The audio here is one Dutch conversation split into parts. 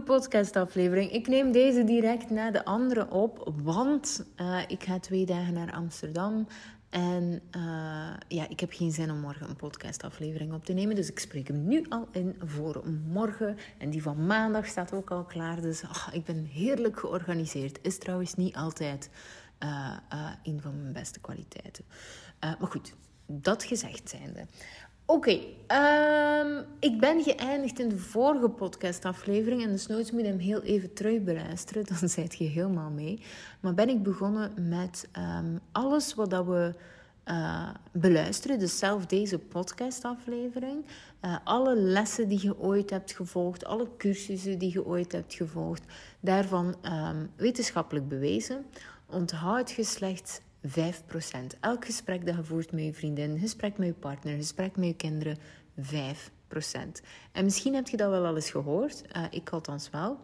podcastaflevering. Ik neem deze direct na de andere op, want uh, ik ga twee dagen naar Amsterdam. En uh, ja, ik heb geen zin om morgen een podcastaflevering op te nemen. Dus ik spreek hem nu al in voor morgen. En die van maandag staat ook al klaar. Dus oh, ik ben heerlijk georganiseerd. Is trouwens niet altijd uh, een van mijn beste kwaliteiten. maar goed, dat gezegd zijnde. Oké, um, ik ben geëindigd in de vorige podcastaflevering en dus nooit moet je hem heel even terug beluisteren, dan zijt je helemaal mee. Maar ben ik begonnen met um, alles wat dat we uh, beluisteren, dus zelf deze podcastaflevering, uh, alle lessen die je ooit hebt gevolgd, alle cursussen die je ooit hebt gevolgd, daarvan um, wetenschappelijk bewezen. Onthoud je slechts 5%. Elk gesprek dat je voert met je vriendin, gesprek met je partner, gesprek met je kinderen, 5%. En misschien heb je dat wel al eens gehoord, uh, ik althans wel.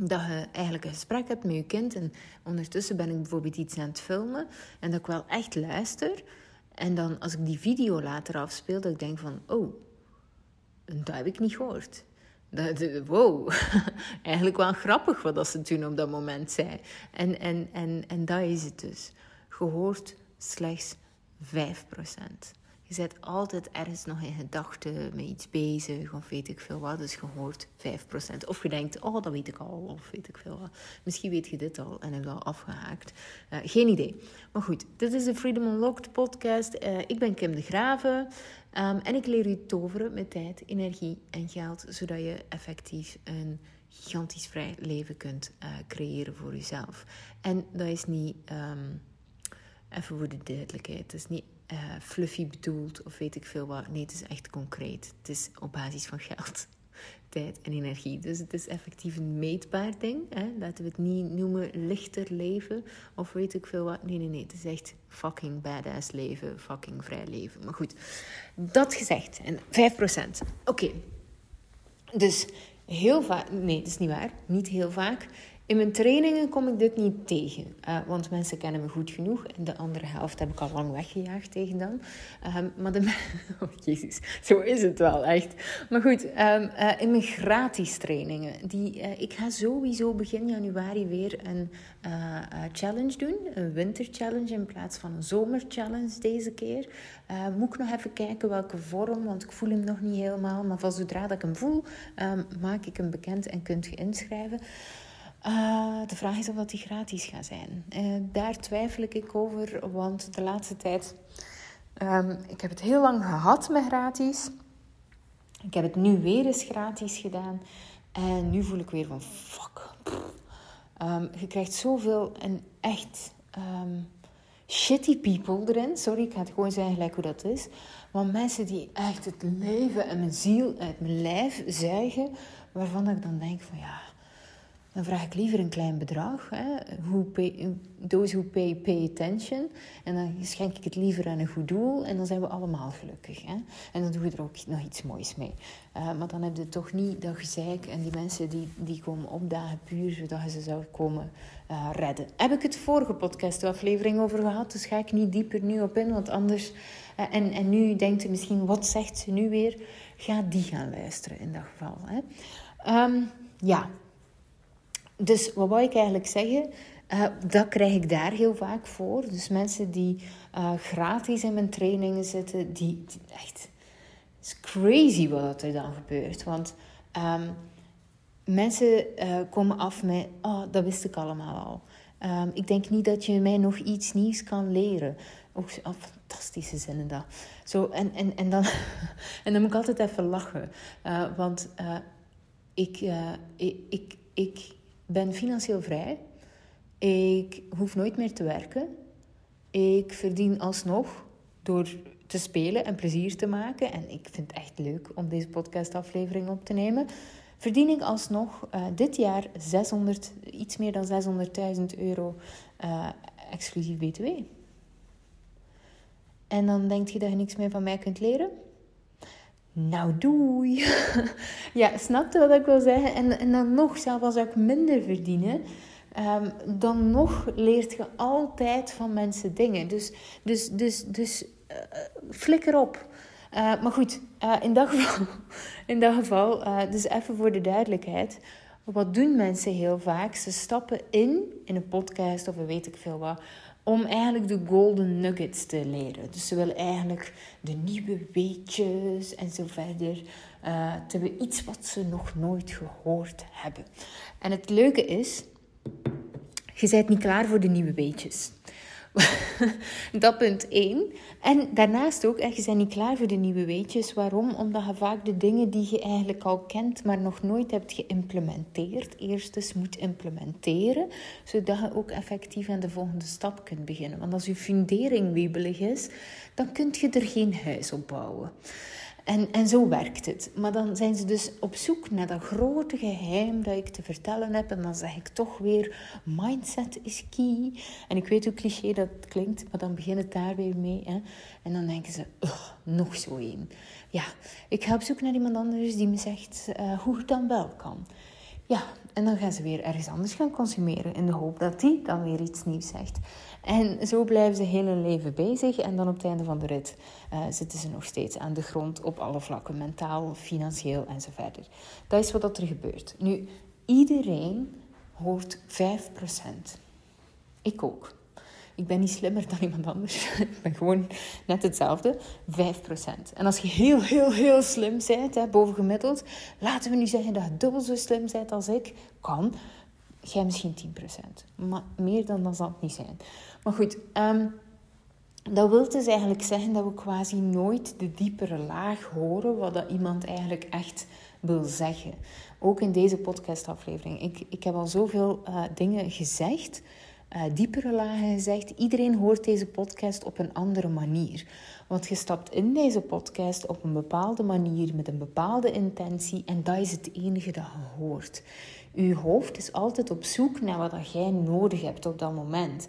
Dat je eigenlijk een gesprek hebt met je kind en ondertussen ben ik bijvoorbeeld iets aan het filmen en dat ik wel echt luister. En dan als ik die video later afspeel, dat ik denk van, oh, dat heb ik niet gehoord. Dat, wow, eigenlijk wel grappig wat ze toen op dat moment zei. En, en, en, en dat is het dus gehoord slechts 5%. Je bent altijd ergens nog in gedachten met iets bezig of weet ik veel wat, dus gehoord 5%. Of je denkt, oh dat weet ik al, of weet ik veel wat. Misschien weet je dit al en heb je al afgehaakt. Uh, geen idee. Maar goed, dit is de Freedom Unlocked podcast. Uh, ik ben Kim de Graven um, en ik leer u toveren met tijd, energie en geld, zodat je effectief een gigantisch vrij leven kunt uh, creëren voor jezelf. En dat is niet... Um, Even voor de duidelijkheid. Het is niet uh, fluffy bedoeld of weet ik veel wat. Nee, het is echt concreet. Het is op basis van geld, tijd en energie. Dus het is effectief een meetbaar ding. Hè? Laten we het niet noemen lichter leven of weet ik veel wat. Nee, nee, nee. Het is echt fucking badass leven. Fucking vrij leven. Maar goed, dat gezegd. En 5%. Oké. Dus heel vaak... Nee, dat is niet waar. Niet heel vaak. In mijn trainingen kom ik dit niet tegen, uh, want mensen kennen me goed genoeg. En de andere helft heb ik al lang weggejaagd tegen dan. Um, maar de... oh, jezus, zo is het wel echt. Maar goed, um, uh, in mijn gratis trainingen. Die, uh, ik ga sowieso begin januari weer een challenge doen. Een winterchallenge in plaats van een zomerchallenge deze keer. moet ik nog even kijken welke vorm, want ik voel hem nog niet helemaal. Maar van zodra dat ik hem voel, um, maak ik hem bekend en kunt je inschrijven. Uh, de vraag is of dat die gratis gaat zijn. Uh, daar twijfel ik over, want de laatste tijd... Um, ik heb het heel lang gehad met gratis. Ik heb het nu weer eens gratis gedaan. En nu voel ik weer van, fuck. Um, je krijgt zoveel en echt um, shitty people erin. Sorry, ik ga het gewoon zeggen gelijk hoe dat is. Maar mensen die echt het leven en mijn ziel uit mijn lijf zuigen. Waarvan ik dan denk van, ja dan vraag ik liever een klein bedrag. Hè. Who pay, those who pay, pay attention. En dan schenk ik het liever aan een goed doel. En dan zijn we allemaal gelukkig. Hè. En dan doen we er ook nog iets moois mee. Uh, maar dan heb je toch niet dat gezeik. En die mensen die, die komen opdagen puur zodat ze zou komen uh, redden. Heb ik het vorige podcastaflevering over gehad. Dus ga ik niet dieper nu op in. Want anders... Uh, en, en nu denkt u misschien, wat zegt ze nu weer? Ga die gaan luisteren in dat geval. Hè. Um, ja, dus wat wou ik eigenlijk zeggen? Uh, dat krijg ik daar heel vaak voor. Dus mensen die uh, gratis in mijn trainingen zitten, die, echt. Het is crazy wat er dan gebeurt. Want um, mensen uh, komen af met: Oh, dat wist ik allemaal al. Um, ik denk niet dat je mij nog iets nieuws kan leren. Oh, fantastische zinnen dat. Zo, en, en, en, dan, en dan moet ik altijd even lachen. want ik, ik, ik, ik ben financieel vrij. Ik hoef nooit meer te werken. Ik verdien alsnog door te spelen en plezier te maken. En ik vind het echt leuk om deze podcastaflevering op te nemen. Verdien ik alsnog uh, dit jaar 600, iets meer dan 600.000 euro uh, exclusief BTW. En dan denk je dat je niks meer van mij kunt leren? Nou doei. ja, snapte wat ik wil zeggen? En, en dan nog, zelfs als ik minder verdienen, um, dan nog leert je altijd van mensen dingen. Dus, dus, dus, dus uh, flikker op. Uh, maar goed, in dat geval, in dat geval dus even voor de duidelijkheid. wat doen mensen heel vaak? Ze stappen in, in een podcast of weet ik veel wat, om eigenlijk de golden nuggets te leren. Dus ze willen eigenlijk de nieuwe weetjes en zo verder. Uh, te iets wat ze nog nooit gehoord hebben. En het leuke is, je bent niet klaar voor de nieuwe weetjes. dat punt 1. En daarnaast ook, je bent niet klaar voor de nieuwe weetjes. Waarom? Omdat je vaak de dingen die je eigenlijk al kent, maar nog nooit hebt geïmplementeerd, eerst eens moet implementeren, zodat je ook effectief aan de volgende stap kunt beginnen. Want als je fundering wiebelig is, dan kun je er geen huis op bouwen. En, en zo werkt het. Maar dan zijn ze dus op zoek naar dat grote geheim dat ik te vertellen heb. En dan zeg ik toch weer, mindset is key. En ik weet hoe cliché dat klinkt, maar dan begint het daar weer mee. Hè? En dan denken ze, nog zo één. Ja, ik ga op zoek naar iemand anders die me zegt uh, hoe het dan wel kan. Ja, en dan gaan ze weer ergens anders gaan consumeren in de hoop dat die dan weer iets nieuws zegt. En zo blijven ze heel hun leven bezig en dan op het einde van de rit uh, zitten ze nog steeds aan de grond op alle vlakken, mentaal, financieel en zo verder. Dat is wat er gebeurt. Nu, iedereen hoort 5%. Ik ook. Ik ben niet slimmer dan iemand anders. ik ben gewoon net hetzelfde. 5%. En als je heel, heel, heel slim bent, hè, bovengemiddeld, laten we nu zeggen dat je dubbel zo slim bent als ik, kan. Jij misschien 10%. Maar meer dan dat zal het niet zijn. Maar goed, um, dat wil dus eigenlijk zeggen dat we quasi nooit de diepere laag horen wat dat iemand eigenlijk echt wil zeggen. Ook in deze podcastaflevering. Ik, ik heb al zoveel uh, dingen gezegd uh, diepere lagen gezegd. Iedereen hoort deze podcast op een andere manier. Want je stapt in deze podcast op een bepaalde manier, met een bepaalde intentie, en dat is het enige dat je hoort. Je hoofd is altijd op zoek naar wat jij nodig hebt op dat moment.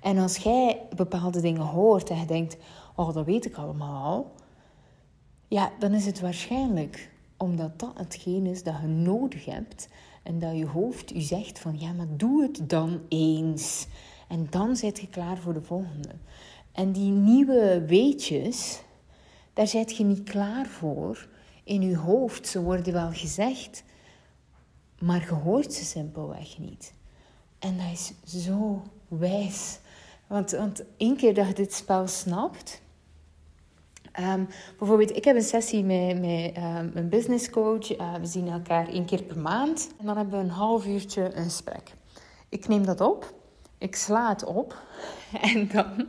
En als jij bepaalde dingen hoort en je denkt, oh, dat weet ik allemaal al, ja, dan is het waarschijnlijk omdat dat hetgeen is dat je nodig hebt en dat je hoofd je zegt van ja, maar doe het dan eens. En dan zit je klaar voor de volgende. En die nieuwe weetjes, daar zit je niet klaar voor in je hoofd. Ze worden wel gezegd, maar je hoort ze simpelweg niet. En dat is zo wijs. Want, want één keer dat je dit spel snapt, Um, bijvoorbeeld, ik heb een sessie met, met um, een business coach. Uh, we zien elkaar één keer per maand. En dan hebben we een half uurtje een gesprek. Ik neem dat op. Ik sla het op. En dan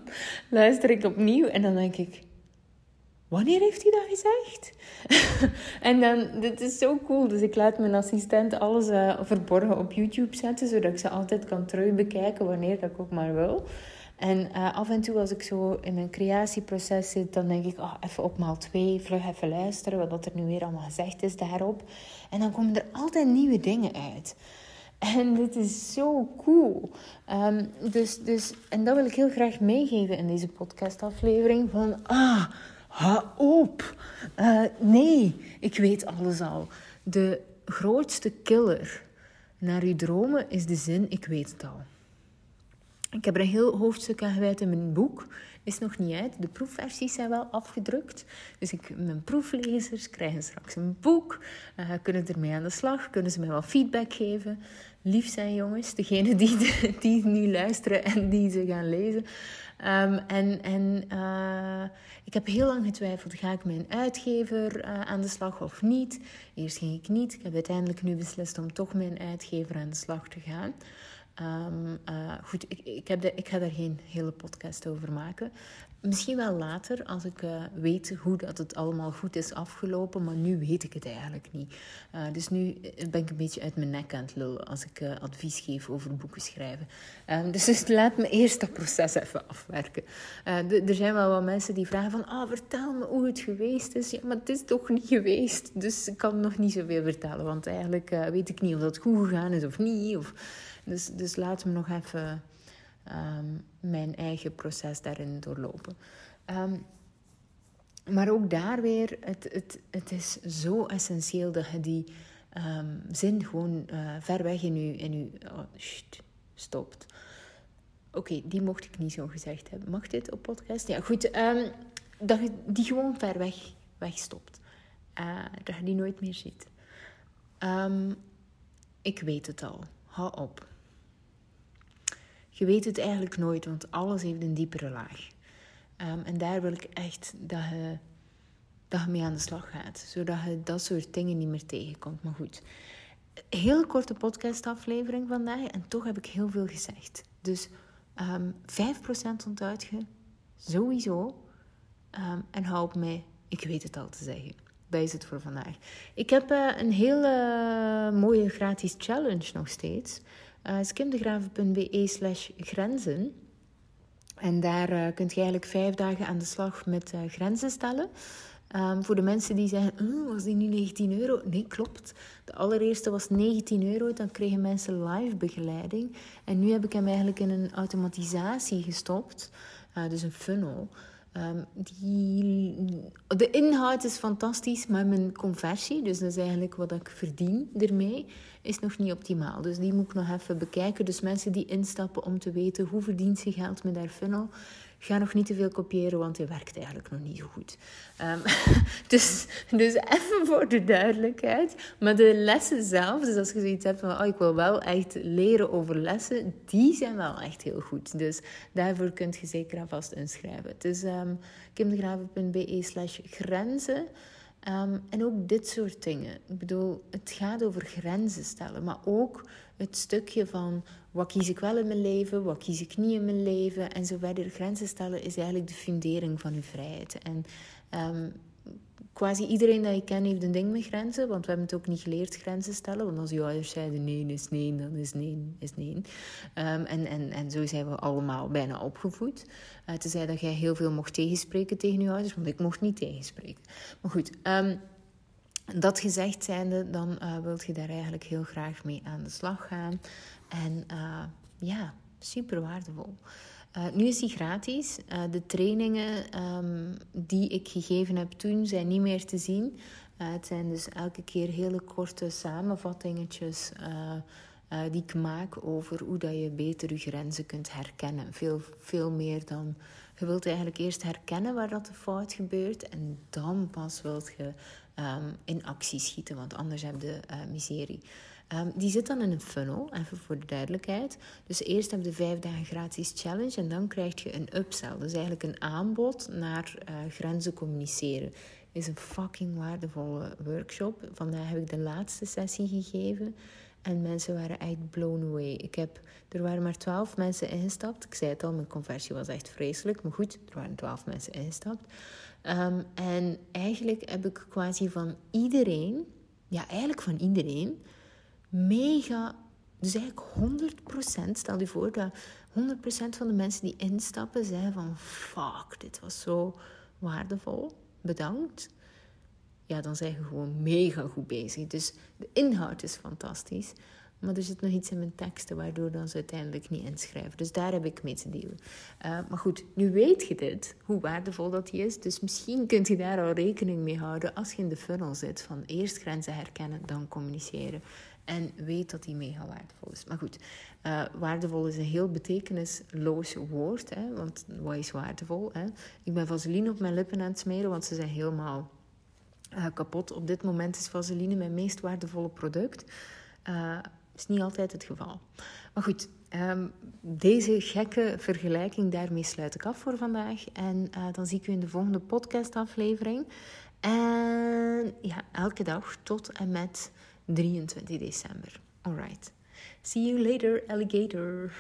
luister ik opnieuw. En dan denk ik... Wanneer heeft hij dat gezegd? en dan, dit is zo cool. Dus ik laat mijn assistent alles uh, verborgen op YouTube zetten, zodat ik ze altijd kan terugbekijken wanneer ik ook maar wil. En uh, af en toe als ik zo in mijn creatieproces zit, dan denk ik, oh, even op maal twee, vlug even luisteren wat er nu weer allemaal gezegd is daarop. En dan komen er altijd nieuwe dingen uit. En dit is zo cool. Um, dus, dus, en dat wil ik heel graag meegeven in deze podcastaflevering. Van, ah, ha op. Uh, nee, ik weet alles al. De grootste killer naar uw dromen is de zin, ik weet het al. Ik heb er een heel hoofdstuk aan gewijd in mijn boek. Is nog niet uit. De proefversies zijn wel afgedrukt. Dus ik, mijn proeflezers krijgen straks een boek. Uh, kunnen ermee aan de slag. Kunnen ze mij wel feedback geven. Lief zijn, jongens. Degene die, die nu luisteren en die ze gaan lezen. Um, en en uh, ik heb heel lang getwijfeld, ga ik mijn uitgever uh, aan de slag of niet? Eerst ging ik niet. Ik heb uiteindelijk nu beslist om toch mijn uitgever aan de slag te gaan. Um, uh, goed, ik, ik, heb de, ik ga daar geen hele podcast over maken. Misschien wel later, als ik uh, weet hoe dat het allemaal goed is afgelopen. Maar nu weet ik het eigenlijk niet. Uh, dus nu ben ik een beetje uit mijn nek aan het lullen als ik advies geef over boeken schrijven. Um, dus, dus laat me eerst dat proces even afwerken. er zijn wel wat mensen die vragen van... Ah, vertel me hoe het geweest is. Ja, maar het is toch niet geweest. Dus ik kan nog niet zoveel vertellen. Want eigenlijk weet ik niet of dat goed gegaan is of niet. Of... Dus, dus laat me nog even um, mijn eigen proces daarin doorlopen. Um, maar ook daar weer, het, het, het is zo essentieel dat je die um, zin gewoon uh, ver weg in je, in je oh, stopt. Oké, die mocht ik niet zo gezegd hebben. Mag dit op podcast? Ja, goed. dat je die gewoon ver weg wegstopt. Uh, dat je die nooit meer ziet. Ik weet het al. Hou op. Je weet het eigenlijk nooit, want alles heeft een diepere laag. Ehm, en daar wil ik echt dat je, dat je mee aan de slag gaat. Zodat je dat soort dingen niet meer tegenkomt. Maar goed, heel korte podcastaflevering vandaag. En toch heb ik heel veel gezegd. Dus um, 5% onthoud je sowieso. Um, en hou op mij, ik weet het al te zeggen. Dat is het voor vandaag. Ik heb uh, een hele mooie gratis challenge nog steeds. Uh, skimdegraven.be slash grenzen. En daar uh, kunt je eigenlijk vijf dagen aan de slag met uh, grenzen stellen. Um, voor de mensen die zeggen, oh, was die nu 19 euro? Nee, klopt. De allereerste was 19 euro, dan kregen mensen live begeleiding. En nu heb ik hem eigenlijk in een automatisatie gestopt, dus een funnel. Um, die, de inhoud is fantastisch, maar mijn conversie, dus dat is eigenlijk wat ik verdien ermee, is nog niet optimaal. Dus die moet ik nog even bekijken. Dus mensen die instappen om te weten hoe verdient ze geld met haar funnel, ga nog niet te veel kopiëren, want die werkt eigenlijk nog niet goed. Um, dus, dus even voor de duidelijkheid. Maar de lessen zelf, dus als je zoiets hebt van, oh, ik wil wel echt leren over lessen, die zijn wel echt heel goed. Dus daarvoor kunt je zeker alvast inschrijven. Het is um, kimdegraven.be slash grenzen. Um, en ook dit soort dingen. Ik bedoel, het gaat over grenzen stellen, maar ook het stukje van wat kies ik wel in mijn leven, wat kies ik niet in mijn leven en zo verder. Grenzen stellen is eigenlijk de fundering van uw vrijheid. En um, quasi iedereen dat ik ken heeft een ding met grenzen, want we hebben het ook niet geleerd grenzen stellen. Want als je ouders zeiden nee is nee, dan is nee is nee. Um, en, en, en zo zijn we allemaal bijna opgevoed. Uh, tenzij dat jij heel veel mocht tegenspreken tegen je ouders, want ik mocht niet tegenspreken. Maar goed, um, dat gezegd zijnde, dan uh, wilt je daar eigenlijk heel graag mee aan de slag gaan. En uh, ja, super waardevol. Uh, nu is die gratis. De trainingen um, die ik gegeven heb toen zijn niet meer te zien. Het zijn dus elke keer hele korte samenvattingetjes die ik maak over hoe dat je beter je grenzen kunt herkennen. Veel, veel meer dan je wilt eigenlijk eerst herkennen waar dat de fout gebeurt en dan pas wilt je um, in actie schieten, want anders heb je miserie. Um, die zit dan in een funnel, even voor de duidelijkheid. Dus eerst heb je de vijf dagen gratis challenge en dan krijg je een upsell. Dus eigenlijk een aanbod naar uh, grenzen communiceren. Is een fucking waardevolle workshop. Vandaag heb ik de laatste sessie gegeven. En mensen waren echt blown away. Ik heb, er waren maar twaalf mensen ingestapt. Ik zei het al, mijn conversie was echt vreselijk. Maar goed, er waren twaalf mensen ingestapt. Um, en eigenlijk heb ik quasi van iedereen, ja, eigenlijk van iedereen, mega. Dus eigenlijk 100%, stel je voor dat 100% van de mensen die instappen zeggen van fuck, dit was zo waardevol, bedankt. Ja, dan zijn je gewoon mega goed bezig. Dus de inhoud is fantastisch. Maar er zit nog iets in mijn teksten waardoor dan ze uiteindelijk niet inschrijven. Dus daar heb ik mee te dealen. Uh, maar goed, nu weet je dit, hoe waardevol dat die is. Dus misschien kunt je daar al rekening mee houden als je in de funnel zit. Van eerst grenzen herkennen, dan communiceren. En weet dat die mega waardevol is. Maar goed, uh, waardevol is een heel betekenisloos woord. Hè? Want wat is waardevol? Hè? Ik ben vaseline op mijn lippen aan het smeren, want ze zijn helemaal uh, kapot. Op dit moment is vaseline mijn meest waardevolle product. Uh, is niet altijd het geval. Maar goed, um, deze gekke vergelijking, daarmee sluit ik af voor vandaag. En dan zie ik u in de volgende podcastaflevering. En ja, elke dag tot en met 23 december. Alright. See you later, alligator.